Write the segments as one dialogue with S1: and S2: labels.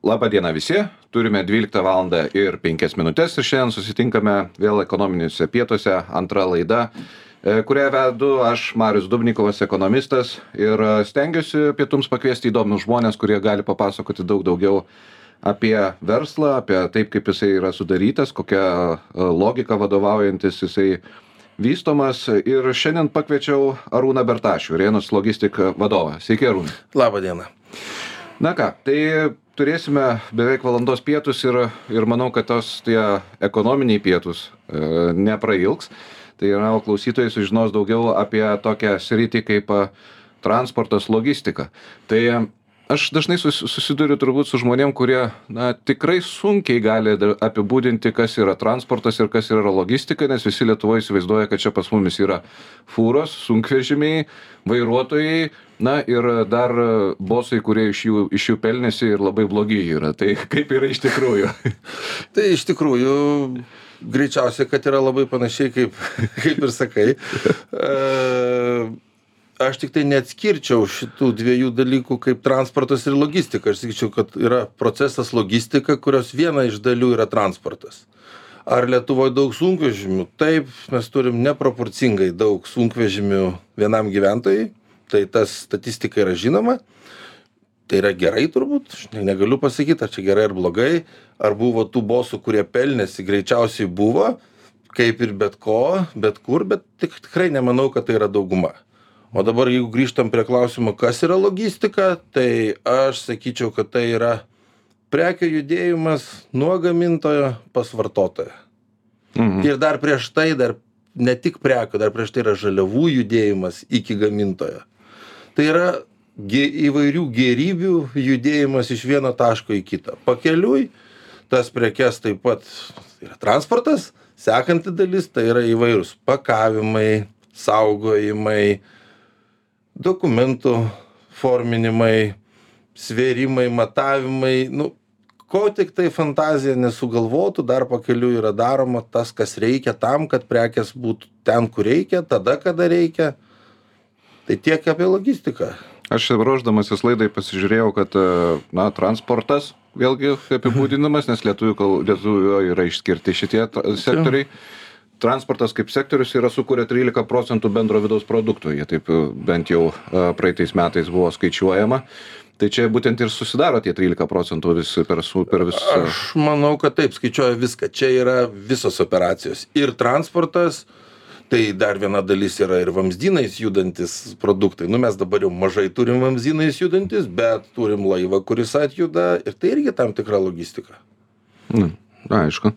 S1: Labą dieną visi, turime 12 val. ir 5 minutės ir šiandien susitinkame vėl ekonominiuose pietuose, antra laida, e, kurią vedu aš, Marius Dubnikovas, ekonomistas ir e, stengiuosi pietums pakviesti įdomius žmonės, kurie gali papasakoti daug daugiau apie verslą, apie taip, kaip jisai yra sudarytas, kokia e, logika vadovaujantis jisai vystomas. Ir šiandien pakviečiau Arūną Bertašių, Rėnus logistik vadovą. Sveiki, Arūnai.
S2: Labą dieną.
S1: Na ką, tai turėsime beveik valandos pietus ir, ir manau, kad tos tie ekonominiai pietus e, neprailgs. Tai yra, klausytojai sužinos daugiau apie tokią sritį kaip e, transportas, logistika. Tai aš dažnai susiduriu turbūt su žmonėm, kurie na, tikrai sunkiai gali apibūdinti, kas yra transportas ir kas yra logistika, nes visi Lietuvoje įsivaizduoja, kad čia pas mumis yra fūros, sunkvežimiai, vairuotojai, na ir dar bosai, kurie iš jų, iš jų pelnėsi ir labai blogi yra. Tai kaip yra iš tikrųjų?
S2: tai iš tikrųjų greičiausiai, kad yra labai panašiai, kaip, kaip ir sakai. Aš tiktai neatskirčiau šitų dviejų dalykų kaip transportas ir logistika. Aš sakyčiau, kad yra procesas logistika, kurios viena iš dalių yra transportas. Ar Lietuvoje daug sunkvežimių? Taip, mes turim neproporcingai daug sunkvežimių vienam gyventojai, tai tas statistika yra žinoma. Tai yra gerai turbūt, aš negaliu pasakyti, ar čia gerai ar blogai, ar buvo tų bosų, kurie pelnėsi, greičiausiai buvo, kaip ir bet ko, bet kur, bet tik, tikrai nemanau, kad tai yra dauguma o dabar jeigu grįžtam prie klausimo kas yra logistika tai aš sakyčiau kad tai yra prekių judėjimas nuo gamintojo pas vartotoją. Mhm. ir dar prieš tai dar ne tik prekių dar prieš tai yra žaliavų judėjimas iki gamintojo. Tai yra gi įvairių gėrybių judėjimas iš vieno taško į kitą. Pakeliui tas prekes taip pat yra transportas sekanti dalis tai yra įvairūs pakavimai saugojimai dokumentų forminimai, svėrimai, matavimai, nu, ko tik tai fantazija nesugalvotų, dar pakeliu yra daroma tas, kas reikia tam, kad prekes būtų ten, kur reikia, tada, kada reikia. Tai tiek apie logistiką.
S1: Aš ruoždamasis laidai pasižiūrėjau, kad na, transportas vėlgi apibūdinamas, nes lietuvių, lietuvių yra išskirti šitie sektoriai. Ja transportas kaip sektorius yra sukuria trylika procentų bendro vidaus produkto. Jie taip bent jau praeitais metais buvo skaičiuojama. Tai čia būtent ir susidaro tie trylika procentų vis per su per vis
S2: aš manau kad taip skaičiuoja viską. Čia yra visos operacijos. Ir transportas tai dar viena dalis yra ir vamzdynais judantys produktai. Nu mes dabar jau mažai turim vamzdynais judantys bet turim laivą kuris atjuda ir tai irgi tam tikra logistika.
S1: Nu aišku.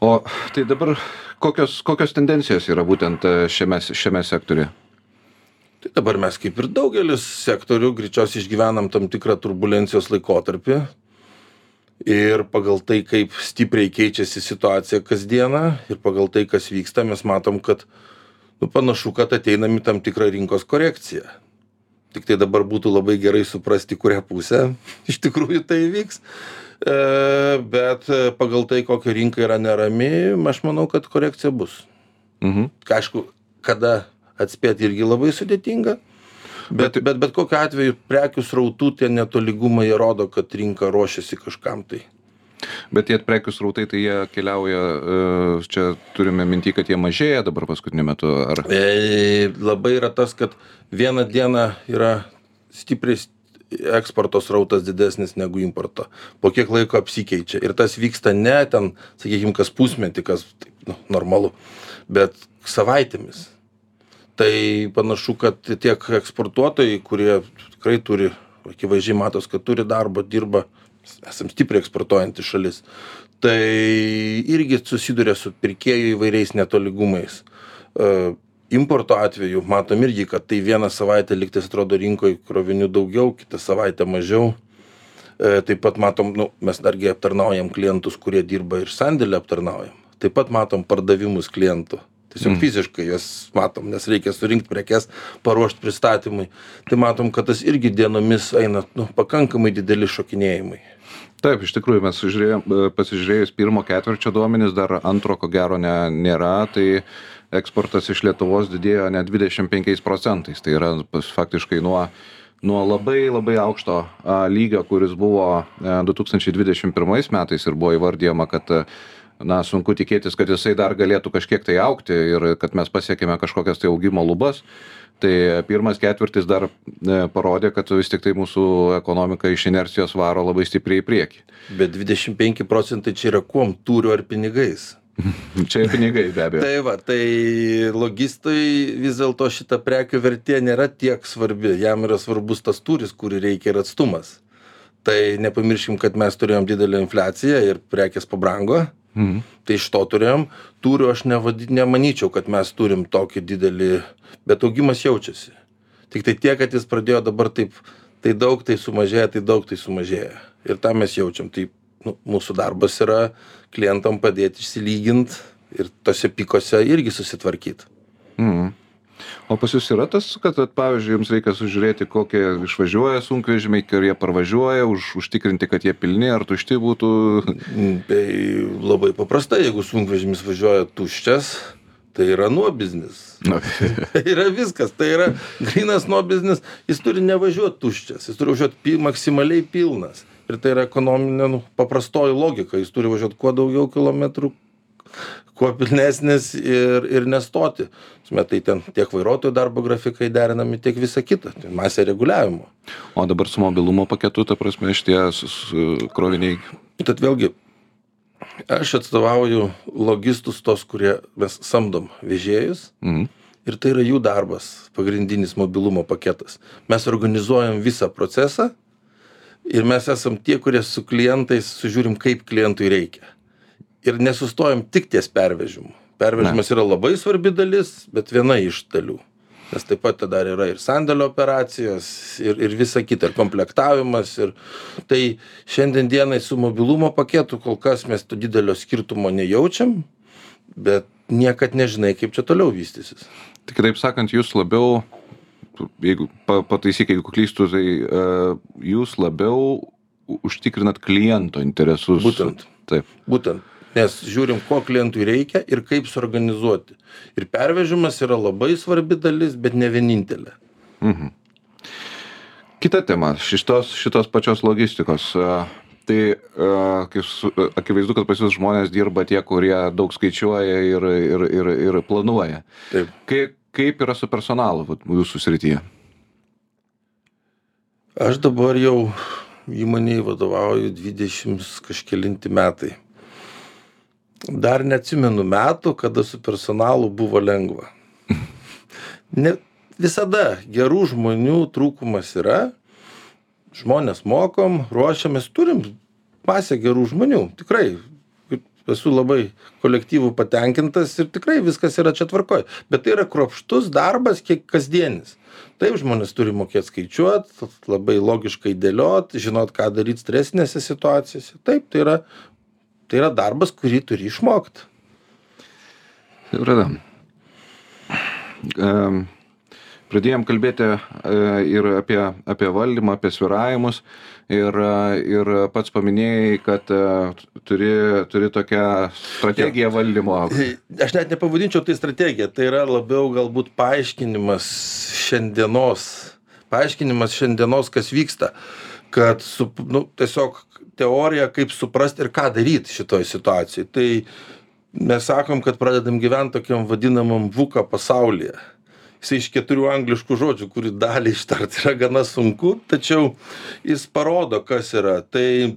S1: O tai dabar kokios kokios tendencijos yra būtent e, šiame šiame sektoriuje?
S2: Tai dabar mes kaip ir daugelis sektorių greičiausiai išgyvenam tam tikrą turbulencijos laikotarpį. Ir pagal tai kaip stipriai keičiasi situacija kasdieną ir pagal tai kas vyksta mes matom kad nu panašu kad ateinam į tam tikrą rinkos korekciją tiktai dabar būtų labai gerai suprasti kurią pusę iš tikrųjų tai įvyks E, bet e, pagal tai, kokia rinka yra nerami, aš manau, kad korekcija bus. Mhm. Aišku, kada atspėti irgi labai sudėtinga. Bet, bet, bet, bet kokiu atveju prekių srautų tie netolygumai rodo, kad rinka ruošiasi kažkam tai.
S1: Bet tie prekių srautai, tai jie keliauja, e, čia turime minti, kad jie mažėja dabar paskutiniu metu. Ar...
S2: E, labai yra tas, kad vieną dieną yra stipriai eksporto srautas didesnis negu importo. Po kiek laiko apsikeičia. Ir tas vyksta ne ten sakykim kas pusmetį kas nu normalu bet savaitėmis. Tai panašu kad tiek eksportuotojai kurie tikrai turi akivaizdžiai matos kad turi darbo dirba esam stipriai eksportuojanti šalis tai irgi susiduria su pirkėjų įvairiais netolygumais e, importo atveju matom irgi kad tai vieną savaitę lygtais atrodo rinkoj krovinių daugiau kitą savaitę mažiau. E, taip pat matom nu mes dargi aptarnaujam klientus kurie dirba ir sandėlį aptarnaujam. Taip pat matom pardavimus klientų. Tiesiog mm. fiziškai juos matom nes reikia surinkt prekes paruošt pristatymui. Tai matom kad tas irgi dienomis eina nu pakankamai dideli šokinėjimai
S1: taip iš tikrųjų mes žiūrėjom pasižiūrėjus pirmo ketvirčio duomenis dar antro ko gero ne nėra tai eksportas iš lietuvos didėjo net dvidešim penkiais procentais tai yra faktiškai nuo nuo labai labai aukšto lygio, kuris buvo e, 2021 metais ir buvo įvardyjama, kad e, na, sunku tikėtis, kad jisai dar galėtų kažkiek tai aukti ir kad mes pasiekėme kažkokias tai augimo lubas. Tai pirmas ketvirtis dar e, parodė, kad vis tik tai mūsų ekonomika iš inercijos varo labai stipriai į priekį.
S2: Bet 25 procentai čia yra kuom turiu ar pinigais.
S1: Čia ir pinigai be abejo.
S2: Tai va, tai logistui vis dėlto šita prekių vertė nėra tiek svarbi. Jam yra svarbus tas turis, kurį reikia ir atstumas. Tai nepamirškim, kad mes turėjom didelę infliaciją ir prekės pabrango.
S1: Mhm.
S2: Tai iš to turėjom. Turiu aš nevadi, nemanyčiau, kad mes turim tokį didelį, bet augimas jaučiasi. Tik tai tiek, kad jis pradėjo dabar taip, tai daug tai sumažėja, tai daug tai sumažėja. Ir tą mes jaučiam. Tai nu, mūsų darbas yra klientam padėti išsilygint ir tose pikose irgi susitvarkyti.
S1: Mhm. O pas jūs yra tas, kad, vat, pavyzdžiui, jums reikia sužiūrėti, kokie išvažiuoja sunkvežimiai, kurie parvažiuoja, už, užtikrinti, kad jie pilni ar tušti būtų.
S2: Tai labai paprastai, jeigu sunkvežimis važiuoja tuščias, tai yra nuo biznis.
S1: Na,
S2: Tai yra viskas, tai yra grinas nuo biznis, jis turi nevažiuoti tuščias, jis turi važiuoti pi, maksimaliai pilnas. Ir tai yra ekonominė, nu, paprastoji logika, jis turi važiuoti kuo daugiau kilometrų, kuo pilnesnis ir, ir nestoti. Tai ten tiek vairuotojų darbo grafikai derinami, tiek visa kita, tai masė reguliavimo.
S1: o dabar su mobilumo paketu, ta prasme, šitie kroviniai.
S2: Tad vėlgi, aš atstovauju logistus tos, kurie mes samdom vežėjus.
S1: Mhm.
S2: Ir tai yra jų darbas, pagrindinis mobilumo paketas. Mes organizuojam visą procesą ir mes esam tie, kurie su klientais sužiūrim, kaip klientui reikia. Ir nesustojam tik ties pervežimu. Pervežimas yra labai svarbi dalis, bet viena iš dalių. Nes taip pat tada yra ir sandėlio operacijos, ir, ir visa kita, ir komplektavimas. Ir tai šiandien dienai su mobilumo paketu kol kas mes to didelio skirtumo nejaučiam, bet niekad nežinai, kaip čia toliau vystysis.
S1: Tai kitaip sakant, jūs labiau, jeigu pa- pataisyk, jeigu klystu, tai uh, jūs labiau užtikrinat kliento interesus.
S2: Būtent.
S1: Taip.
S2: Būtent. Nes žiūrim, ko klientui reikia ir kaip suorganizuoti. Ir pervežimas yra labai svarbi dalis, bet ne vienintelė.
S1: Mhm. Kita tema šitos, šitos pačios logistikos. Tai akivaizdu, kad pas jūs žmonės dirba tie, kurie daug skaičiuoja ir, ir, ir, ir planuoja.
S2: Taip.
S1: Kaip, kaip yra su personalu jūsų srityje?
S2: Aš dabar jau įmoniai vadovauju 20 kažkelinti metai. Dar neatsimenu metų, kada su personalu buvo lengva. Ne, visada gerų žmonių trūkumas yra. Žmonės mokom, ruošiamės, turim masę gerų žmonių. Tikrai esu labai kolektyvų patenkintas ir tikrai viskas yra čia tvarkoj. Bet tai yra kropštus darbas, kiek kasdienis. Taip, žmonės turi mokėti skaičiuoti, labai logiškai dėlioti, žinot, ką daryti stresinėse situacijose. Taip, tai yra, tai yra darbas, kurį turi išmokti.
S1: Suprata. Em, Pradėjom kalbėti e, ir apie, apie valdymą, apie sviravimus ir, e, ir pats paminėjai, kad e, turi, turi tokią strategiją valdymo.
S2: Aš net nepavadinčiau tai strategija, tai yra labiau galbūt paaiškinimas šiandienos, paaiškinimas šiandienos, kas vyksta, kad su, nu, tiesiog teorija, kaip suprasti ir ką daryti šitoj situacijai. Tai mes sakom, kad pradedam gyventi tokiam vadinamam VUKA pasaulyje. Jis iš keturių angliškų žodžių, kurį dalį ištarti yra gana sunku, tačiau jis parodo, kas yra. Tai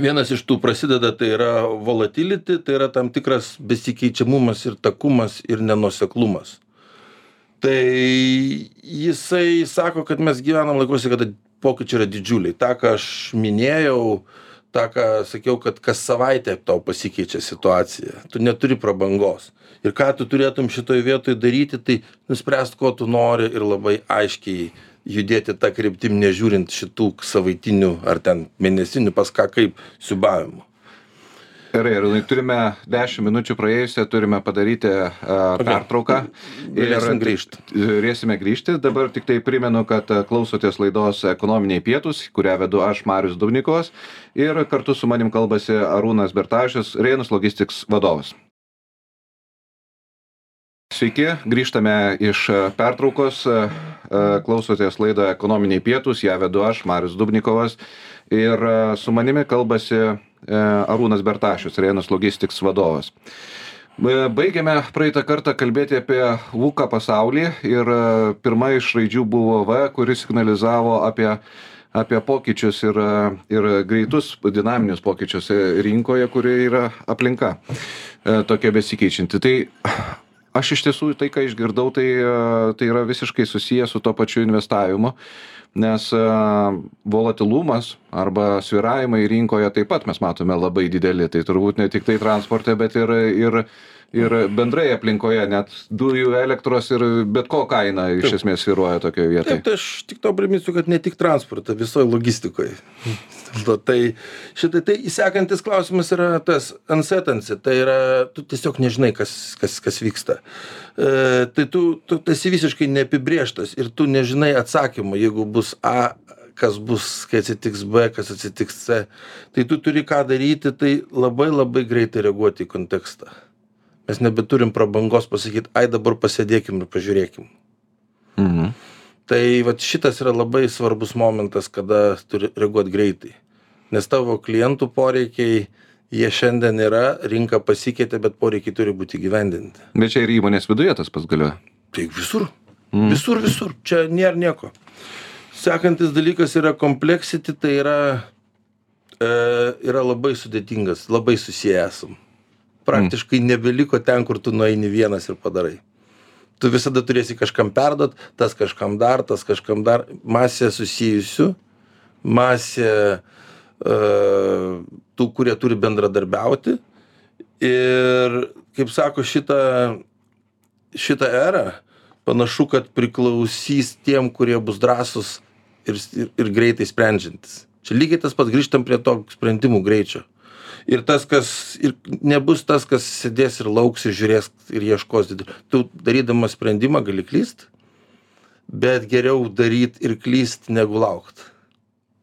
S2: vienas iš tų prasideda, tai yra volatility, tai yra tam tikras besikeičiamumas ir takumas ir nenuseklumas. Tai jisai sako, kad mes gyvenam laikuose, kada pokyčiai yra didžiuliai. Ta, ką aš minėjau, tą, ką sakiau, kad kas savaitę tau pasikeičia situacija. Tu neturi prabangos. Ir ką tu turėtum šitoj vietoj daryti, tai nuspręst, ko tu nori ir labai aiškiai judėti tą kryptim, nežiūrint šitų savaitinių ar ten mėnesinių pas ką kaip siubavimų.
S1: Gerai, ir turime 10 minučių praėjusią, turime padaryti uh, pertrauką.
S2: Galėsim grįžt.
S1: Turėsime grįžti. Dabar tik tai primenu, kad klausotės laidos ekonominiai pietus, kurią vedu aš, Marius Dubnikovas. Ir kartu su manim kalbasi Arūnas Bertašius, Reinus Logistics vadovas. Sveiki, grįžtame iš pertraukos, klausotės laidą Ekonominiai pietus, ją vedu aš, Marius Dubnikovas ir su manimi kalbasi Arūnas Bertašius, Rėnas Logistics vadovas. Baigėme praeitą kartą kalbėti apie VUKA pasaulį ir pirma iš raidžių buvo V, kuris signalizavo apie apie pokyčius ir, ir greitus dinaminius pokyčius rinkoje, kurie yra aplinka tokia besikeičianti. Tai aš iš tiesų tai ką išgirdau tai tai yra visiškai susiję su tuo pačiu investavimu nes volatilumas arba svyravimai rinkoje taip pat mes matome labai dideli tai turbūt ne tiktai transporte bet ir ir ir bendrai aplinkoje net dujų elektros ir bet ko kaina iš esmės svyruoja tokioj vietoj
S2: taip tai aš tik tau priminsiu kad ne tik transporte visoj logistikoj. To tai šitai tai sekantis klausimas yra tas uncertainty tai yra tu tiesiog nežinai kas kas kas vyksta. E, tai tu tu esi visiškai neapibrėžtas ir tu nežinai atsakymo jeigu bus a kas bus kai atsitiks b kas atsitiks c. Tai tu turi ką daryti tai labai labai greitai reaguoti į kontekstą mes nebeturim prabangos pasakyt ai dabar pasėdėkim ir pažiūrėkim.
S1: Mhm.
S2: tai vat šitas yra labai svarbus momentas kada turi reaguot greitai. Nes tavo klientų poreikiai jie šiandien yra rinka pasikeitė bet poreikiai turi būt įgyvendinti.
S1: Bet čia ir įmonės viduje tas pats galioja.
S2: Tai visur.
S1: Mm.
S2: visur visur. Čia nėr nieko. Sekantis dalykas yra kompleksiti tai yra e, yra labai sudėtingas labai susiję esam praktiškai nebeliko ten kur tu nueini vienas ir padarai. Tu visada turėsi kažkam perduot tas kažkam dar tas kažkam dar. Masė susijusių masė e, tų kurie turi bendradarbiauti. Ir kaip sako šitą šitą erą panašu kad priklausys tiem kurie bus drąsūs ir ir ir greitai sprendžiantys čia lygiai tas pats grįžtam prie to sprendimų greičio ir tas kas ir nebus tas kas sėdės ir lauks ir žiūrės ir ieškos didel tu darydamas sprendimą gali klyst bet geriau daryt ir klyst negu laukt.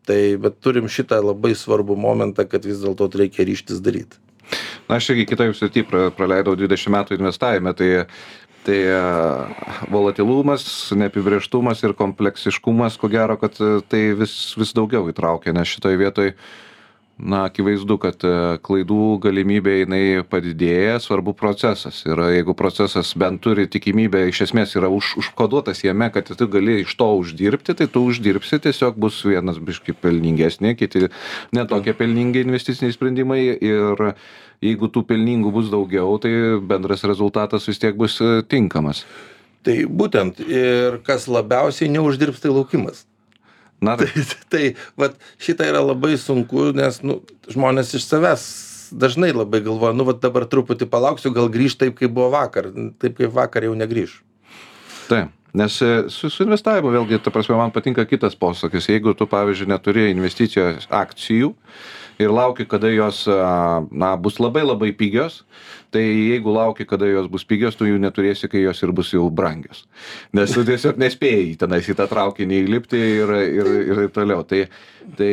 S2: Tai bet turim šitą labai svarbų momentą kad vis dėlto reikia ryžtis daryt.
S1: Na aš irgi kitoj srity pra praleidau dvidešim metų investavime tai tai volatilumas neapibrėžtumas ir kompleksiškumas ko gero kad tai vis vis daugiau įtraukia nes šitoj vietoj na akivaizdu kad e, klaidų galimybė jinai padidėja svarbu procesas. Ir jeigu procesas bent turi tikimybę iš esmės yra už užkoduotas jame kad tu gali iš to uždirbti tai tu uždirbsi tiesiog bus vienas biškį pelningesni kiti ne tokie pelningi investiciniai sprendimai. Ir jeigu tų pelningų bus daugiau tai bendras rezultatas vis tiek bus e, tinkamas.
S2: Tai būtent ir kas labiausiai neuždirbs tai laukimas
S1: na
S2: tai tai vat šitą yra labai sunku nes nu žmonės iš savęs dažnai labai galvoja nu vat dabar truputį palauksiu gal grįš taip kaip buvo vakar. Taip kaip vakar jau negrįš.
S1: Taip nes e, su su investavimu vėlgi ta prasme man patinka kitas posakis. Jeigu tu pavyzdžiui neturi investicijos akcijų ir lauki kada jos na bus labai labai pigios. Tai jeigu lauki kada jos bus pigios tu jų neturėsi kai jos ir bus jau brangios. Nes tu tiesiog nespėjai tenais į tą traukinį įlipti ir ir ir taip toliau. Tai tai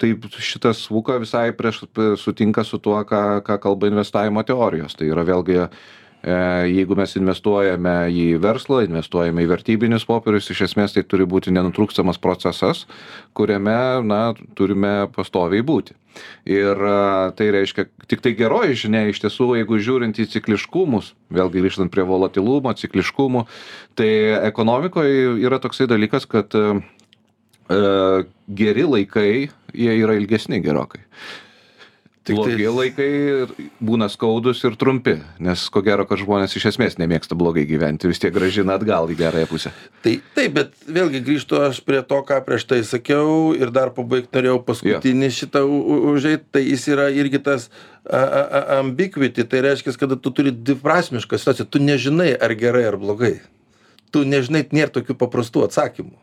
S1: tai šitas vuka visai prieš sutinka su tuo ką ką kalba investavimo teorijos. Tai yra vėlgi jeigu mes investuojame į verslą, investuojame į vertybinius popierius, iš esmės tai turi būti nenutrūkstamas procesas, kuriame na, turime pastoviai būti. Ir e, tai reiškia, tik tai geroji žinia, iš tiesų, jeigu žiūrint į cikliškumus, vėlgi grįžtant prie volatilumo, cikliškumų, tai ekonomikoje yra toksai dalykas, kad e, geri laikai, jie yra ilgesni gerokai. Blogi tai... laikai būna skaudus ir trumpi, nes ko gero, kad žmonės iš esmės nemėgsta blogai gyventi, vis tiek gražina atgal į gerąją pusę.
S2: Tai taip, bet vėlgi grįžtu aš prie to, ką prieš tai sakiau ir dar pabaigti norėjau paskutinį yeah. šitą užėjti, tai jis yra irgi tas ambiguity, tai reiškia, kad tu turi dviprasmišką situaciją, tu nežinai ar gerai ar blogai. Tu nežinai, nėra tokių paprastų atsakymų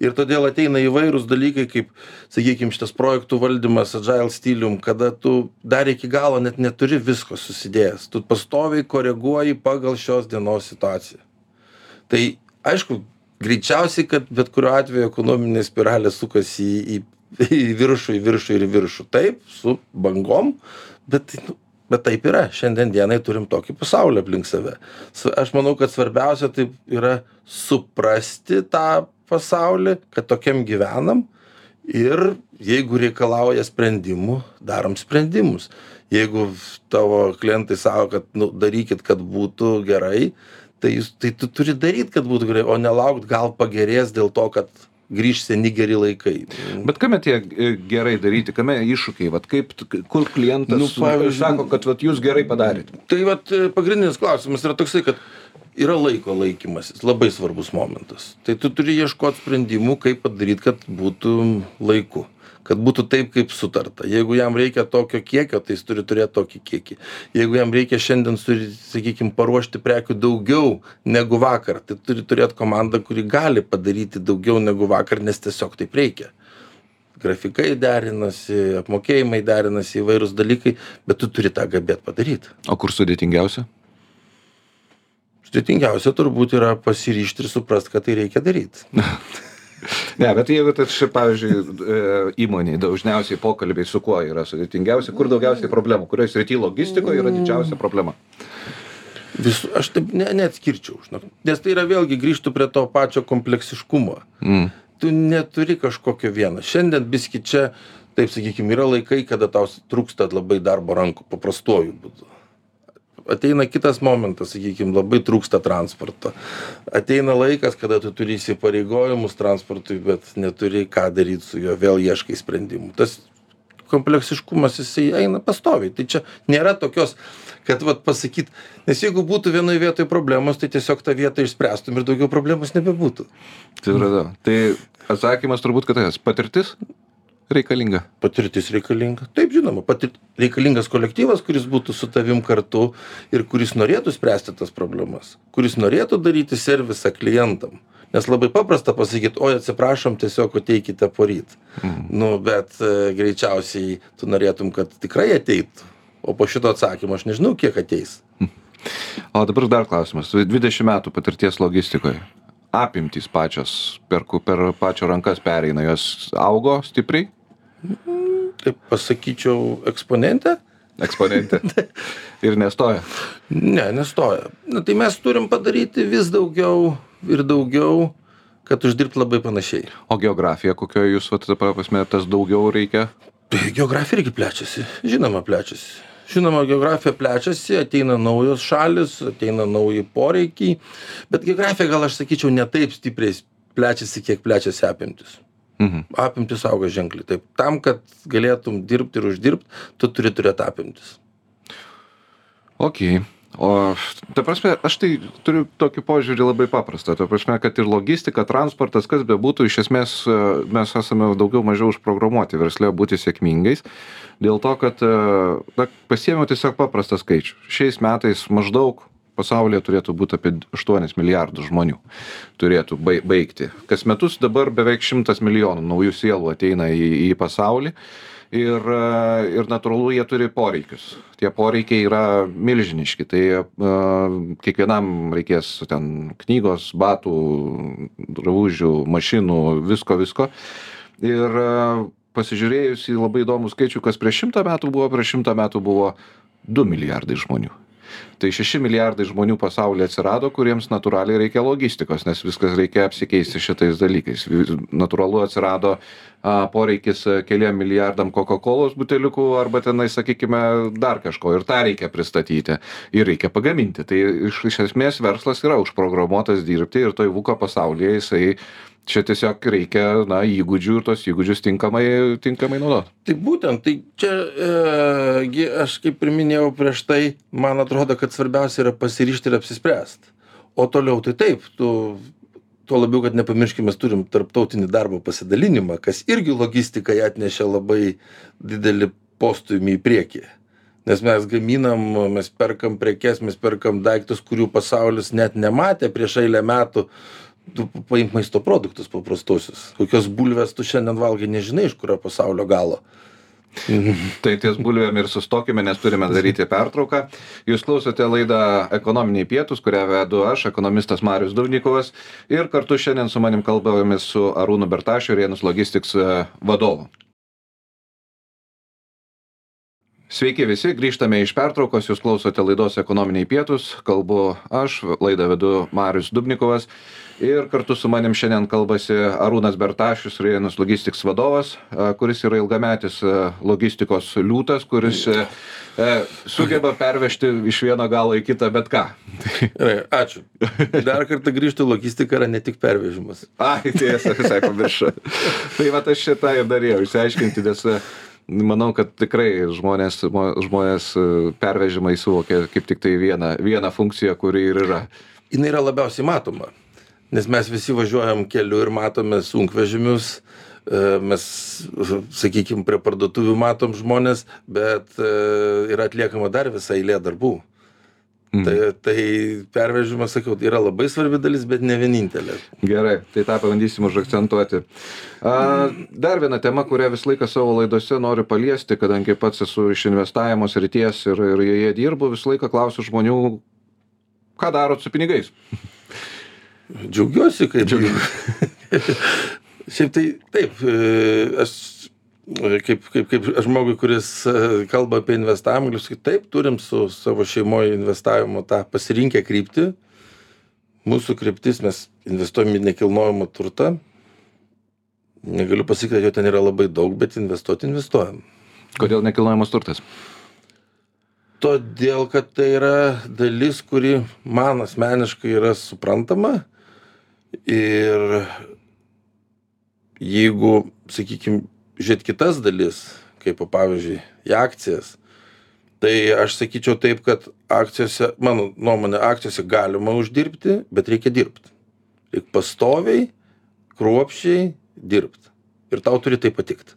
S2: ir todėl ateina įvairūs dalykai kaip sakykim šitas projektų valdymas agile stilium kada tu dar iki galo net neturi visko susidėjęs. Tu pastoviai koreguoji pagal šios dienos situaciją. Tai aišku greičiausiai kad bet kuriuo atveju ekonominė spiralė sukasi į į į viršų į viršų ir į viršų. Taip su bangom bet nu bet taip yra. Šiandien dienai turim tokį pasaulį aplink save. S aš manau kad svarbiausia taip yra suprasti tą pasaulį kad tokiam gyvenam ir jeigu reikalauja sprendimų darom sprendimus. Jeigu tavo klientai sako kad nu darykit kad būtų gerai tai jūs tai tu turi daryt kad būtų gerai o nelaukt gal pagerės dėl to kad grįš seni geri laikai
S1: Bet kame tie e, gerai daryti, kame iššūkiai, vat kaip, kur klientas
S2: Nu,
S1: nu,
S2: pavyzdžiui-
S1: sako, kad vat, jūs gerai padarėte.
S2: Tai vat e, pagrindinis klausimas yra toksai, kad yra laiko laikymasis, labai svarbus momentas. Tai tu turi ieškoti sprendimų, kaip padaryti, kad būtų laiku. Kad būtų taip, kaip sutarta. Jeigu jam reikia tokio kiekio, tai jis turi turėti tokį kiekį. Jeigu jam reikia šiandien, sakykime, paruošti prekių daugiau negu vakar, tai turi turėti komandą, kuri gali padaryti daugiau negu vakar, nes tiesiog taip reikia grafikai derinasi, apmokėjimai derinasi, įvairūs dalykai, bet tu turi tą gabėt padaryti.
S1: O kur sudėtingiausia?
S2: Sudėtingiausia turbūt yra pasiryšti ir suprasti, kad tai reikia daryti.
S1: Ne, bet jeigu tai pavyzdžiui, e, įmoniai dažniausiai pokalbiai su kuo yra sudėtingiausia, kur daugiausiai problemų, kurioje srityje logistikoje yra didžiausia problema.
S2: Visų, aš taip ne, neatskirčiau, žinok. nes tai yra vėlgi grįžtų prie to pačio kompleksiškumo.
S1: Mm.
S2: Tu neturi kažkokio vieno. Šiandien biski čia, taip sakykime, yra laikai, kada tau trūksta labai darbo rankų, paprastuoju būdu. Ateina kitas momentas, sakykime, labai trūksta transporto. Ateina laikas, kada tu turi įsipareigojimus transportui, bet neturi ką daryti su juo, vėl ieškai sprendimų. Tas kompleksiškumas jisai eina pastoviai. Tai čia nėra tokios, kad vat pasakyt, nes jeigu būtų vienoje vietoje problemos, tai tiesiog tą vietą išspręstum ir daugiau problemos nebebūtų.
S1: Tai, tai atsakymas turbūt, kad tas patirtis reikalinga.
S2: Patirtis reikalinga. Taip, žinoma, patir... reikalingas kolektyvas, kuris būtų su tavim kartu ir kuris norėtų spręsti tas problemas, kuris norėtų daryti servisą klientam. Nes labai paprasta pasakyti, oi atsiprašom, tiesiog ateikite poryt. Mhm. Nu, bet e, greičiausiai tu norėtum, kad tikrai ateitų. O po šito atsakymo aš nežinau, kiek ateis.
S1: O dabar dar klausimas. 20 metų patirties logistikoje. Apimtys pačios per, per pačio rankas pereina, jos augo stipriai,
S2: Taip pasakyčiau, eksponentė?
S1: eksponentė. Ir nestoja.
S2: Ne, nestoja. Na tai mes turim padaryti vis daugiau ir daugiau, kad uždirbti labai panašiai.
S1: O geografija, kokioje jūs, prasme, tas daugiau reikia?
S2: Tai geografija irgi plečiasi, žinoma, plečiasi. Žinoma, geografija plečiasi, ateina naujos šalis, ateina nauji poreikiai, bet geografija gal aš sakyčiau ne taip stipriai plečiasi, kiek plečiasi apimtis.
S1: Mhm.
S2: Apimtis auga ženkliai. Taip, tam, kad galėtum dirbti ir uždirbti, tu turi turėti apimtis.
S1: Ok. O, ta prasme, aš tai turiu tokį požiūrį labai paprastą. Ta prasme, kad ir logistika, transportas, kas bebūtų, iš esmės e, mes esame daugiau mažiau užprogramuoti verslė būti sėkmingais. Dėl to, kad e, na, pasiėmiau tiesiog paprastą skaičių. Šiais metais maždaug pasaulyje turėtų būti apie 8 milijardus žmonių. Turėtų bai- baigti. Kas metus dabar beveik 100 milijonų naujų sielų ateina į, į pasaulį. Ir, ir natūralu, jie turi poreikius. Tie poreikiai yra milžiniški. Tai uh, kiekvienam reikės ten knygos, batų, drabužių, mašinų, visko, visko. Ir uh, pasižiūrėjus į labai įdomų skaičių, kas prieš šimtą metų buvo, prieš šimtą metų buvo 2 milijardai žmonių. Tai 6 milijardai žmonių pasaulyje atsirado, kuriems natūraliai reikia logistikos, nes viskas reikia apsikeisti šitais dalykais. Natūralu atsirado a, poreikis keliam milijardam Coca-Cola buteliukų arba tenai, sakykime, dar kažko ir tą reikia pristatyti ir reikia pagaminti. Tai iš, iš esmės verslas yra užprogramuotas dirbti ir toj VUKO pasaulyje jisai čia tiesiog reikia na, įgūdžių ir tos įgūdžius tinkamai, tinkamai naudoti.
S2: Tai būtent, tai čia, e, gi aš kaip ir minėjau prieš tai, man atrodo, kad svarbiausia yra pasiryšti ir apsispręsti. O toliau tai taip, tu, tuo labiau, kad nepamirškime, mes turim tarptautinį darbo pasidalinimą, kas irgi logistikai atnešė labai didelį postumį į priekį. Nes mes gaminam, mes perkam prekes, mes perkam daiktus, kurių pasaulis net nematė prieš eilę metų. Tu paimk maisto produktus paprastosius. Kokios bulvės tu šiandien valgai, nežinai iš kurio pasaulio galo.
S1: Tai ties bulvėm ir sustokime, nes turime daryti pertrauką. Jūs klausote laidą Ekonominiai pietus, kurią vedu aš, ekonomistas Marius Duvnikovas. Ir kartu šiandien su manim kalbėjomės su Arūnu Bertašiu, Rienus Logistics e, vadovu. Sveiki visi, grįžtame iš pertraukos, jūs klausote laidos ekonominiai pietus, kalbu aš, laidą vedu Marius Dubnikovas ir kartu su manim šiandien kalbasi Arūnas Bertašius, Rėjanus Logistics vadovas, a, kuris yra ilgametis a, logistikos liūtas, kuris a, sugeba pervežti iš vieno galo į kitą bet ką.
S2: Gerai, ačiū. Dar kartą grįžtų, logistika yra ne tik pervežimas.
S1: Ai, tiesa, visai pamiršau. tai va aš šitą ir norėjau išsiaiškinti, nes manau, kad tikrai žmonės, mo- žmonės a, pervežimai suvokia kaip tik tai vieną, vieną funkciją, kuri ir yra.
S2: Jis yra labiausiai matoma, nes mes visi važiuojam keliu ir matome sunkvežimius, e, mes, sakykime, prie parduotuvių matom žmonės, bet e, yra atliekama dar visą eilę darbų.
S1: Mhm.
S2: Tai, tai pervežimas, sakiau, yra labai svarbi dalis, bet ne vienintelė.
S1: Gerai, tai tą pabandysim užakcentuoti. A, dar viena tema, kurią visą laiką savo laidose noriu paliesti, kadangi pats esu iš investavimo srities ir, ir joje dirbu, visą laiką klausiu žmonių, ką darot su pinigais.
S2: Džiaugiuosi, kaip Šiaip tai taip, aš e, kaip, kaip, kaip žmogui, kuris e, kalba apie investavimą, galiu sakyti, taip, turim su savo šeimoje investavimo tą pasirinkę kryptį. Mūsų kryptis mes investuojam į nekilnojamą turtą. Negaliu pasakyti, kad jo ten yra labai daug, bet investuoti investuojam.
S1: Kodėl nekilnojamas turtas?
S2: Todėl, kad tai yra dalis, kuri man asmeniškai yra suprantama. Ir jeigu, sakykime, žiūrėt kitas dalis, kaip pavyzdžiui, į akcijas, tai aš sakyčiau taip, kad akcijose, mano nuomonė, akcijose galima uždirbti, bet reikia dirbti. Reikia pastoviai, kruopščiai dirbti. Ir tau turi tai patikti.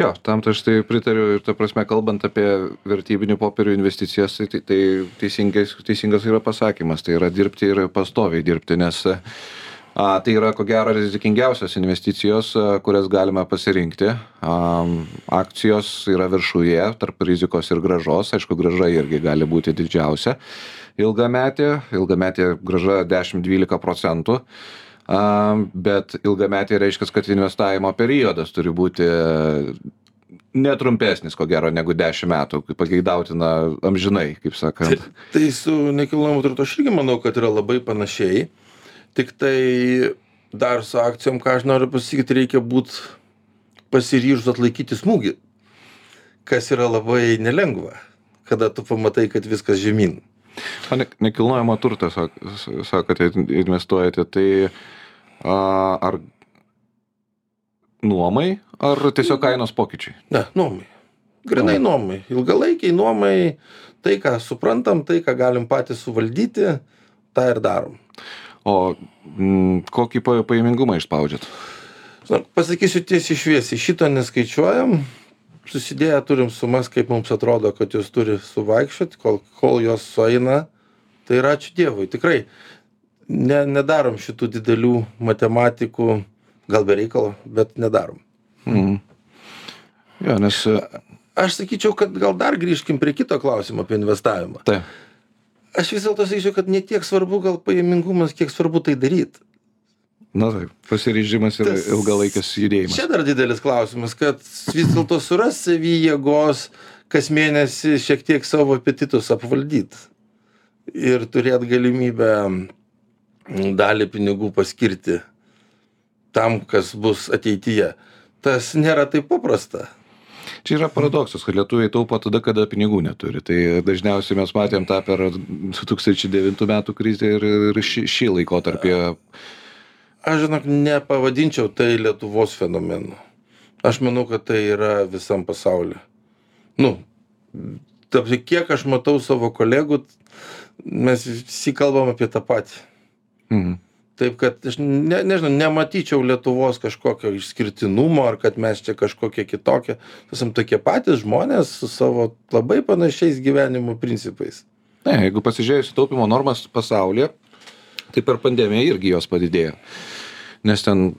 S1: Jo, tam tai aš tai pritariu ir ta prasme, kalbant apie vertybinių popierių investicijas, tai, tai, teisingas, teisingas yra pasakymas, tai yra dirbti ir pastoviai dirbti, nes a, tai yra ko gero rizikingiausios investicijos, kurias galime pasirinkti. A, akcijos yra viršuje tarp rizikos ir gražos, aišku, graža irgi gali būti didžiausia. Ilgametė, ilgametė graža 10-12 procentų. Bet ilgametė reiškia, kad investavimo periodas turi būti netrumpesnis, ko gero, negu 10 metų, kaip pageidautina amžinai, kaip sakant.
S2: Tai su nekilnojamu turtu aš irgi manau, kad yra labai panašiai. Tik tai dar su akcijom, ką aš noriu pasakyti, reikia būti pasiryžus atlaikyti smūgį, kas yra labai nelengva, kada tu pamatai, kad viskas žemyn.
S1: O ne, nekilnojamo turtą, sak, sakote, investuojate, tai a, ar nuomai, ar tiesiog kainos pokyčiai?
S2: Ne, nuomai. Grinai nuomai. Ilgalaikiai nuomai, tai ką suprantam, tai ką galim patys suvaldyti, tą ir darom.
S1: O m, kokį pa- pajamingumą išspaudžiat?
S2: Pasakysiu tiesiai šviesiai, šito neskaičiuojam. Susidėję turim sumas, kaip mums atrodo, kad jos turi suvaikščioti, kol, kol jos sueina. Tai yra ačiū Dievui, tikrai ne, nedarom šitų didelių matematikų, gal be reikalo, bet nedarom.
S1: Mm. Jo, nes.
S2: Aš sakyčiau, kad gal dar grįžkim prie kito klausimo apie investavimą.
S1: Taip.
S2: Aš vis dėlto sakyčiau, kad ne tiek svarbu gal pajamingumas, kiek svarbu tai daryti.
S1: Na taip, pasiryžimas ir
S2: Tas-
S1: ilgalaikis judėjimas.
S2: Čia dar didelis klausimas, kad vis dėlto suras savy jėgos kas mėnesį šiek tiek savo apetitus apvaldyti ir turėti galimybę dalį pinigų paskirti tam, kas bus ateityje. Tas nėra taip paprasta.
S1: Čia yra paradoksas, kad lietuviai taupo tada, kada pinigų neturi. Tai dažniausiai mes matėm tą per 2009 metų krizę ir, ir šį, šį laikotarpį.
S2: Aš žinok, nepavadinčiau tai Lietuvos fenomenu. Aš manau, kad tai yra visam pasauliu. Nu, ta prasme, kiek aš matau savo kolegų, mes visi kalbam apie tą patį.
S1: Mhm.
S2: Taip kad aš ne, nežinau, nematyčiau Lietuvos kažkokio išskirtinumo ar kad mes čia kažkokie kitokie. Esam tokie patys žmonės su savo labai panašiais gyvenimo principais.
S1: Ne, jeigu pasižiūrėjus į taupimo normas pasaulyje, tai per pandemiją irgi jos padidėjo. Nes ten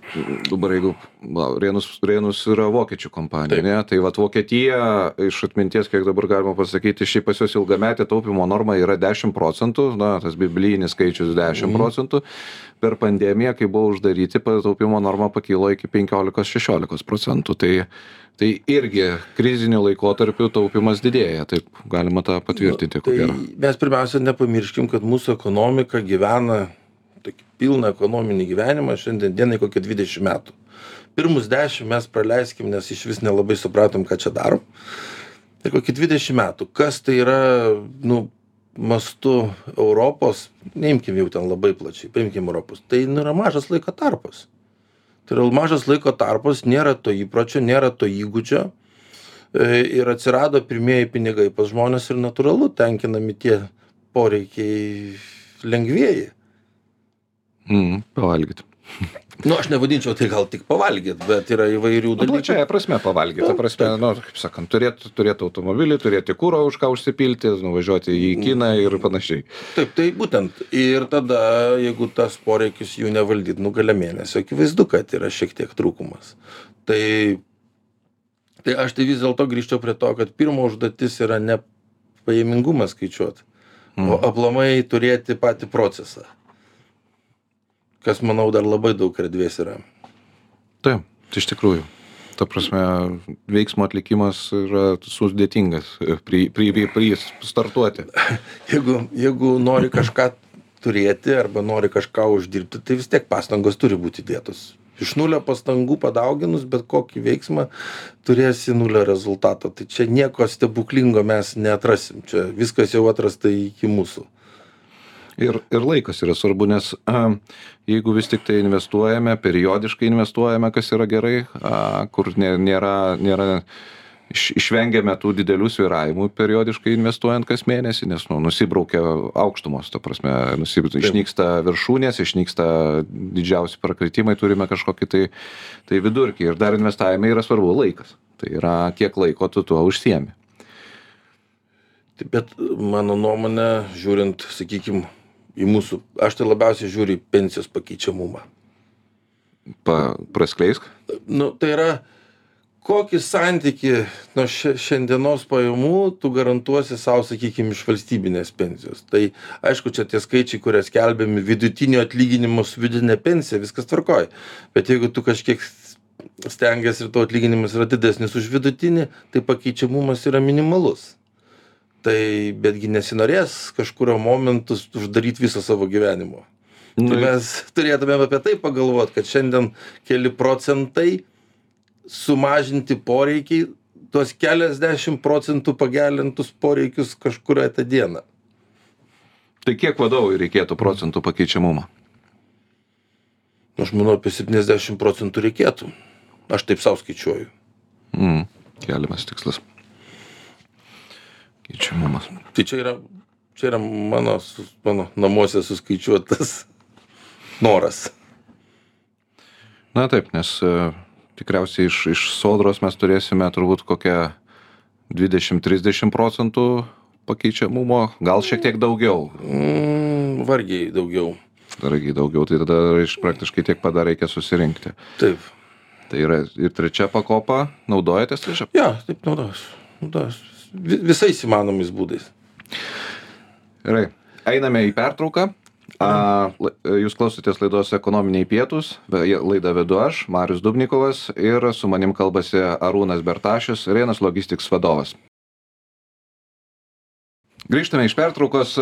S1: dabar jeigu va rėnus rėnus yra vokiečių kompanija ane tai vat vokietija iš atminties kiek dabar galima pasakyti šiaip pas juos ilgametė taupymo norma yra dešim procentų na tas biblijinis skaičius dešim procentų. Per pandemiją kai buvo uždaryti taupymo norma pakilo iki penkiolikos šešiolikos procentų. Tai tai irgi kriziniu laikotarpiu taupymas didėja taip galima tą patvirtinti ko
S2: Tai mes pirmiausia nepamirškim, kad mūsų ekonomika gyvena tokį pilną ekonominį gyvenimą šiandien dienai kokie 20 metų. Pirmus 10 mes praleiskim, nes iš vis nelabai supratom, ką čia darom. Ir kokį 20 metų. Kas tai yra, nu, mastu Europos, neimkim jau ten labai plačiai, paimkim Europos. Tai nu, yra mažas laiko tarpas. Tai yra mažas laiko tarpas, nėra to įpročio, nėra to įgūdžio. E, Ir atsirado pirmieji pinigai pas žmonės ir natūralu tenkinami tie poreikiai lengvieji.
S1: Mhm pavalgyt
S2: Nu, aš nevadinčiau tai gal tik pavalgyt, bet yra įvairių
S1: Nu,
S2: dalykų.
S1: plačiąja prasme pavalgyt, ta prasme, nu, kaip sakant, turėti turėt automobilį, turėti kūro už ką užsipilti, nuvažiuoti į kiną ir panašiai.
S2: Taip, tai būtent. Ir tada, jeigu tas poreikis jų nevaldyt, nu gale mėnesio, akivaizdu, kad yra šiek tiek trūkumas. Tai, tai aš tai vis dėlto grįžčiau prie to, kad pirmo užduotis yra ne pajamingumą skaičiuoti, o aplamai turėti patį procesą. Kas, manau, dar labai daug erdvės yra.
S1: Taip, tai iš tikrųjų. Ta prasme, veiksmo atlikimas yra sudėtingas pri, pri, pri, pri startuoti.
S2: Jeigu, jeigu nori kažką turėti arba nori kažką uždirbti, tai vis tiek pastangos turi būti dėtos. Iš nulio pastangų padauginus bet kokį veiksmą turėsi nulio rezultatą. Tai čia nieko stebuklingo mes neatrasim. Čia viskas jau atrasta iki mūsų.
S1: Ir, ir laikas yra svarbu, nes a, jeigu vis tik tai investuojame, periodiškai investuojame, kas yra gerai, a, kur nė- nėra, nėra iš, išvengiame tų didelių sviravimų periodiškai investuojant kas mėnesį, nes nu, nusibraukia aukštumos, ta prasme, nusib, išnyksta viršūnės, išnyksta didžiausi prakritimai, turime kažkokį tai, tai vidurkį. Ir dar investavime yra svarbu laikas. Tai yra, kiek laiko tu tuo užsiemi.
S2: Bet mano nuomonė, žiūrint, sakykime, į mūsų, aš tai labiausiai žiūriu į pensijos pakeičiamumą.
S1: Pa, praskleisk.
S2: Nu, tai yra, kokį santyki nuo šia- šiandienos pajamų tu garantuosi savo, sakykime, iš valstybinės pensijos. Tai aišku, čia tie skaičiai, kurie skelbiami vidutinio atlyginimo su vidutinė pensija, viskas tvarkoja. Bet jeigu tu kažkiek stengiasi ir to atlyginimas yra didesnis už vidutinį, tai pakeičiamumas yra minimalus. Tai betgi nesinorės kažkurio momentu uždaryti visą savo gyvenimo. Tai
S1: Nu,
S2: mes turėtumėm apie tai pagalvoti, kad šiandien keli procentai sumažinti poreikiai, tuos keliasdešimt procentų pagelintus poreikius kažkuria tą dieną.
S1: Tai kiek vadovui reikėtų procentų pakeičiamumo?
S2: Aš manau, apie 70 procentų reikėtų. Aš taip savo skaičiuoju.
S1: Mm, keliamas tikslas. Keičiamumas.
S2: Tai čia yra, čia yra mano, mano namuose suskaičiuotas noras.
S1: Na taip, nes e, tikriausiai iš, iš sodros mes turėsime turbūt kokią 20-30 procentų pakeičiamumo, gal šiek tiek daugiau.
S2: Mm, vargiai daugiau.
S1: Dargi daugiau, tai tada iš praktiškai tiek pada reikia susirinkti.
S2: Taip.
S1: Tai yra ir trečia pakopa, naudojatės trečia?
S2: Ja, taip naudos. naudos. Vi- Visais įmanomais būdais.
S1: Gerai, einame į pertrauką. A, la- jūs klausotės laidos ekonominiai pietus, laidą vedu aš, Marius Dubnikovas ir su manim kalbasi Arūnas Bertašius, Rėnas Logistics vadovas. Grįžtame iš pertraukos.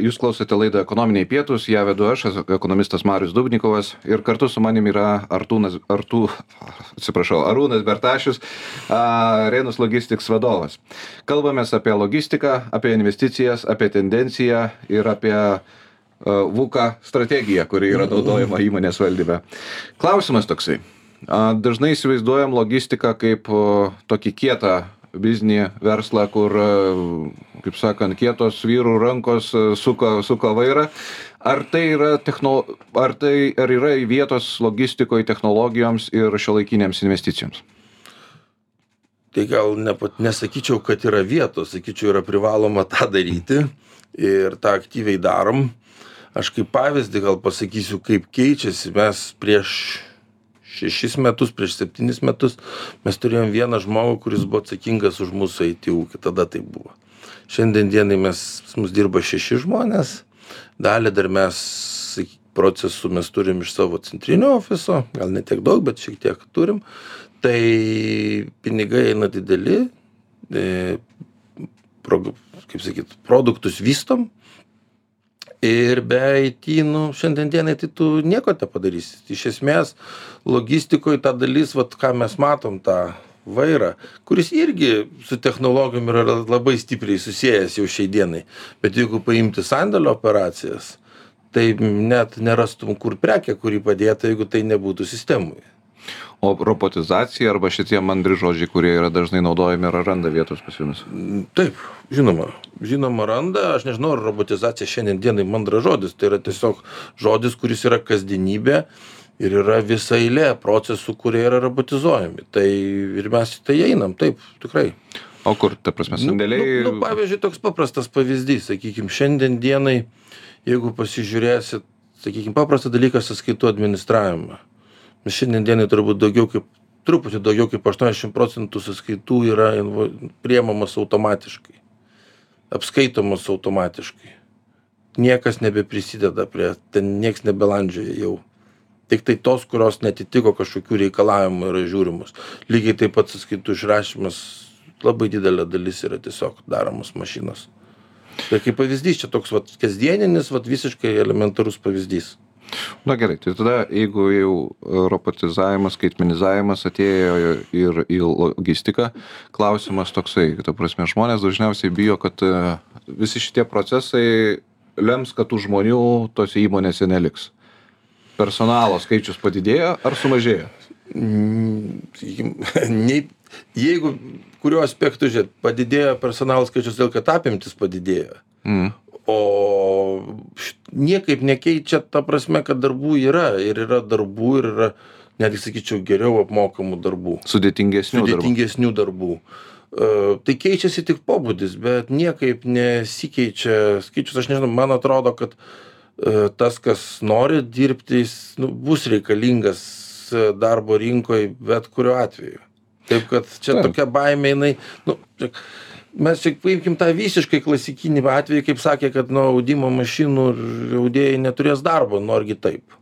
S1: Jūs klausote laidą ekonominiai pietus, ją vedu aš, ekonomistas Marius Dubnikovas ir kartu su manim yra Artūnas, Artū, atsiprašau, Arūnas Bertašius, a, Rėnus Logistics vadovas. Kalbamės apie logistiką, apie investicijas, apie tendenciją ir apie VUKA strategiją, kuri yra naudojama įmonės valdyme. Klausimas toksai. Dažnai įsivaizduojam logistiką kaip tokį kietą biznį verslą, kur, a, kaip sakant, kietos vyrų rankos a, suka, suka vairą. Ar tai yra, techno, ar tai, ar yra vietos logistikoje technologijoms ir šiuolaikinėms investicijoms?
S2: Tai gal ne, nesakyčiau, kad yra vietos, sakyčiau, yra privaloma tą daryti ir tą aktyviai darom. aš kaip pavyzdį gal pasakysiu kaip keičiasi mes prieš šešis metus prieš septynis metus mes turėjom vieną žmogų kuris buvo atsakingas už mūsų it ūkį. Tada taip buvo. Šiandien dienai mes mus dirba šeši žmonės. Dalį dar mes procesų mes turim iš savo centrinio ofiso. Gal ne tiek daug bet šiek tiek turim. Tai pinigai eina dideli. E, prog kaip sakyt produktus vystom ir be it nu šiandien dienai tai tu nieko nepadarysi. Iš esmės logistikoj ta dalis vat ką mes matom tą vairą kuris irgi su technologijom yra labai stipriai susijęs jau šiai dienai. Bet jeigu paimti sandėlio operacijas tai net nerastum kur prekė kuri padėta jeigu tai nebūtų sistemoj
S1: o robotizacija arba šitie mandri žodžiai kurie yra dažnai naudojami ar randa vietos pas jumis?
S2: Taip žinoma. Žinoma randa. Aš nežinau ar robotizacija šiandien dienai mandras žodis. Tai yra tiesiog žodis kuris yra kasdienybė ir yra visa eilė procesų kurie yra robotizuojami. Tai ir mes į tai einam. Taip tikrai.
S1: O kur ta prasme
S2: nu,
S1: sandėliai
S2: nu, nu, pavyzdžiui toks paprastas pavyzdys. Sakykim šiandien dienai jeigu pasižiūrėsit sakykim paprastą dalyką sąskaitų administravimą šiandien dienai turbūt daugiau kaip truputį daugiau kaip aštuoniasdešim procentų sąskaitų yra invo priimamos automatiškai. Apskaitomos automatiškai. Niekas nebeprisideda prie ten nieks nebelandžioja jau. Tiktai tos kurios neatitiko kažkokių reikalavimų yra žiūrimos. Lygiai taip pat sąskaitų išrašymas labai didelė dalis yra tiesiog daromos mašinos. Tai kaip pavyzdys čia toks vat kasdieninis vat visiškai elementarus pavyzdys
S1: na gerai tai tada jeigu jau robotizavimas skaitmenizavimas atėjo ir į logistiką klausimas toksai ta prasme žmonės dažniausiai bijo kad e, visi šitie procesai lems kad tų žmonių tose įmonėse neliks. Personalo skaičius padidėjo ar sumažėjo?
S2: Mm, nei jeigu kuriuo aspektu žiūrėt padidėjo personalo skaičius todėl kad apimtys padidėjo.
S1: Mm
S2: o niekaip nekeičia ta prasme kad darbų yra. Ir yra darbų ir yra netgi sakyčiau geriau apmokamų darbų.
S1: Sudėtingesnių darbų.
S2: Sudėtingesnių darbų. E, tai keičiasi tik pobūdis bet niekaip nesikeičia skaičius. Aš nežinau man atrodo kad e, tas kas nori dirbti jis nu bus reikalingas e, darbo rinkoj bet kuriuo atveju. Taip kad čia tokia baimė jinai nu mes čia paimkim tą visiškai klasikinį atvejį kaip sakė kad nu audimo mašinų audėjai neturės darbo argi taip.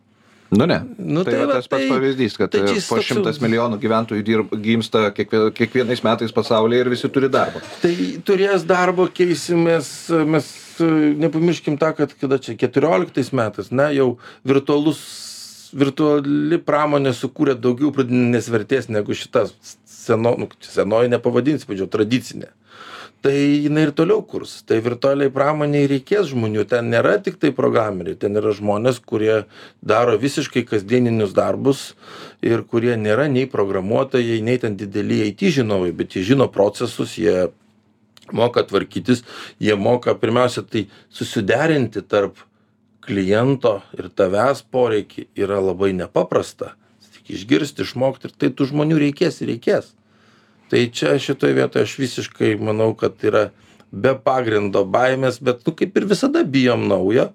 S1: Nu ne.
S2: Nu,
S1: tai
S2: tai
S1: va tas pats
S2: tai-
S1: pavyzdys kad
S2: tai
S1: po šimtas milijonų gyventojų dirb gimsta kiekvie kiekvienais metais pasaulyje ir visi turi darbą
S2: tai turės darbo keisimės mes e, nepamirškim tą kad kada čia keturioliktais metais na jau virtualus virtuali pramonė sukūrė daugiau pridėtinės vertės negu šita seno nu senoji nepavadinsi pavyzdžiui tradicinė tai jinai ir toliau kurs. Tai virtualiai pramonei reikės žmonių. Ten nėra tiktai programeriai. Ten yra žmonės kurie daro visiškai kasdieninius darbus ir kurie nėra nei programuotojai nei ten dideli it žinovai bet jie žino procesus jie moka tvarkytis jie moka pirmiausia tai susiderinti tarp kliento ir tavęs poreikį yra labai nepaprasta. Tik išgirst išmokt ir tai tų žmonių reikės ir reikės tai čia šitoj vietoj aš visiškai manau kad yra be pagrindo baimės bet nu kaip ir visada bijom naujo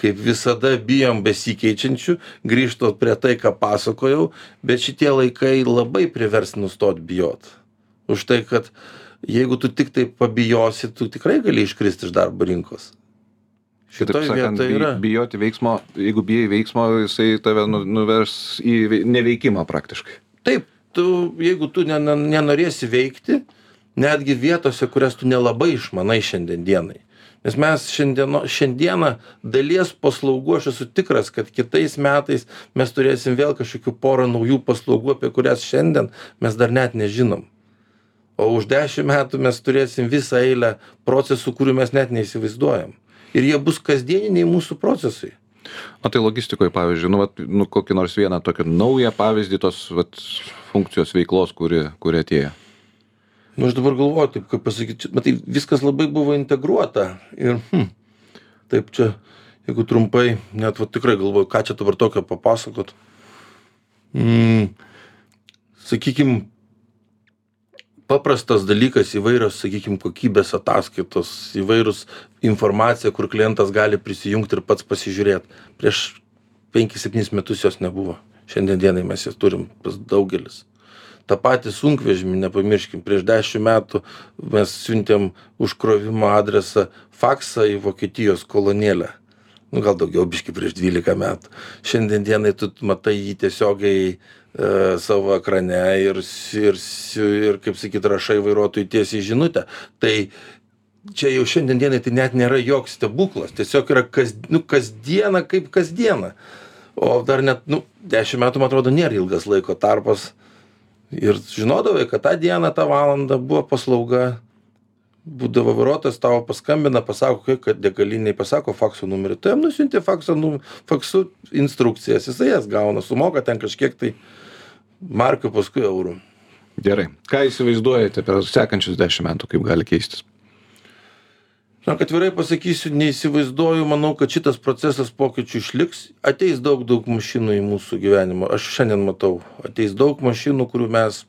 S2: kaip visada bijom besikeičiančių grįžtu prie tai ką pasakojau bet šitie laikai labai privers nustot bijot. Už tai kad jeigu tu tiktai pabijosi tu tikrai gali iškrist iš darbo rinkos. Šitoj
S1: sakant,
S2: vietoj yra.
S1: bijoti veiksmo, jeigu bijai veiksmo, jisai tave nu- nuvers į vei- neveikimą praktiškai.
S2: taip tu jeigu tu ne ne nenorėsi veikti netgi vietose kurias tu nelabai išmanai šiandien dienai. Nes mes šiandieno šiandieną dalies paslaugų aš esu tikras kad kitais metais mes turėsim vėl kažkokių porą naujų paslaugų apie kurias šiandien mes dar net nežinom. O už dešim metų mes turėsim visą eilę procesų kurių mes net neįsivaizduojam. Ir jie bus kasdieniniai mūsų procesai
S1: O tai logistikoje, pavyzdžiui, nu, vat, nu kokį nors vieną tokį naują pavyzdį tos vat, funkcijos veiklos, kuri, kuri atėjo.
S2: nu aš dabar galvoju taip kaip pasakyt čia matai viskas labai buvo integruota ir hm taip čia jeigu trumpai net va tikrai galvoju ką čia dabar tokio papasakot mm, sakykim paprastas dalykas įvairios sakykim kokybės ataskaitos įvairūs informacija kur klientas gali prisijungt ir pats pasižiūrėt. Prieš penkis septynis metus jos nebuvo. Šiandien dienai mes jas turim pas daugelis. Tą patį sunkvežimį nepamirškim prieš dešim metų mes siuntėm užkrovimo adresą faksą į vokietijos kolonėlę nu gal daugiau biškį prieš dvylika metų. Šiandien dienai tu matai jį tiesiogiai e, savo ekrane ir ir ir kaip sakyt rašai vairuotojui tiesiai žinutę. Tai čia jau šiandien dienai tai net nėra joks stebuklas tiesiog yra kas nu kasdiena kaip kasdiena. O dar net nu dešim metų man atrodo nėra ilgas laiko tarpas. Ir žinodavai kad tą dieną tą valandą buvo paslauga būdavo vairuotojas tau paskambina pasako kad degalinėj pasako fakso numerį. Tu jam nusiunti fakso nu faksu instrukcijas jisai jas gauna sumoka ten kažkiek tai markių paskui eurų.
S1: Gerai. Ką įsivaizduojate per sekančius dešim metų kaip gali keistis?
S2: Žinok atvirai pasakysiu neįsivaizduoju manau kad šitas procesas pokyčių išliks. Ateis daug daug mašinų į mūsų gyvenimą. Aš šiandien matau ateis daug mašinų kurių mes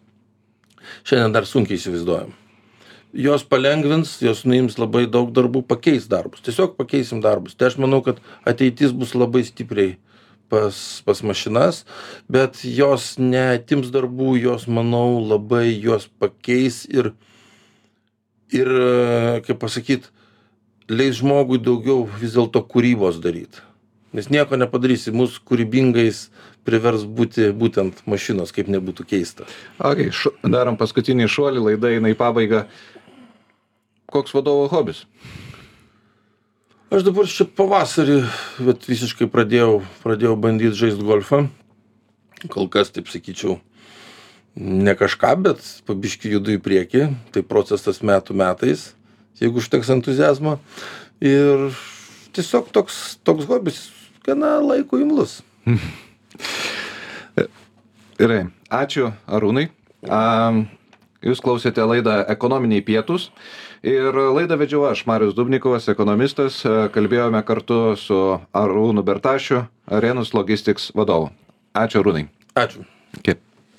S2: šiandien dar sunkiai įsivaizduojam jos palengvins jos nuims labai daug darbų pakeis darbus. Tiesiog pakeisim darbus. Tai aš manau kad ateitis bus labai stipriai pas pas mašinas bet jos neatims darbų jos manau labai juos pakeis ir ir kaip pasakyt leis žmogui daugiau vis dėlto kūrybos daryt. Nes nieko nepadarysi mus kūrybingais privers būti būtent mašinos kaip nebūtų keista.
S1: Okei šu darom paskutinį šuolį laida eina į pabaigą koks vadovo hobis?
S2: Aš dabar čia pavasarį, bet visiškai pradėjau, pradėjau bandyti žaisti golfą. Kol kas, taip sakyčiau, ne kažką, bet pabiški judu į priekį. Tai procesas metų metais, jeigu užteks entuzijazmo. Ir tiesiog toks, toks hobis gana laiko imlus.
S1: Gerai, ačiū Arūnai. Um, Jūs klausėte laidą Ekonominiai pietus ir laidą vedžiau aš, Marius Dubnikovas, ekonomistas. Kalbėjome kartu su Arūnu Bertašiu, Arenus Logistics vadovu. Ačiū Arūnai.
S2: Ačiū.
S1: Kaip.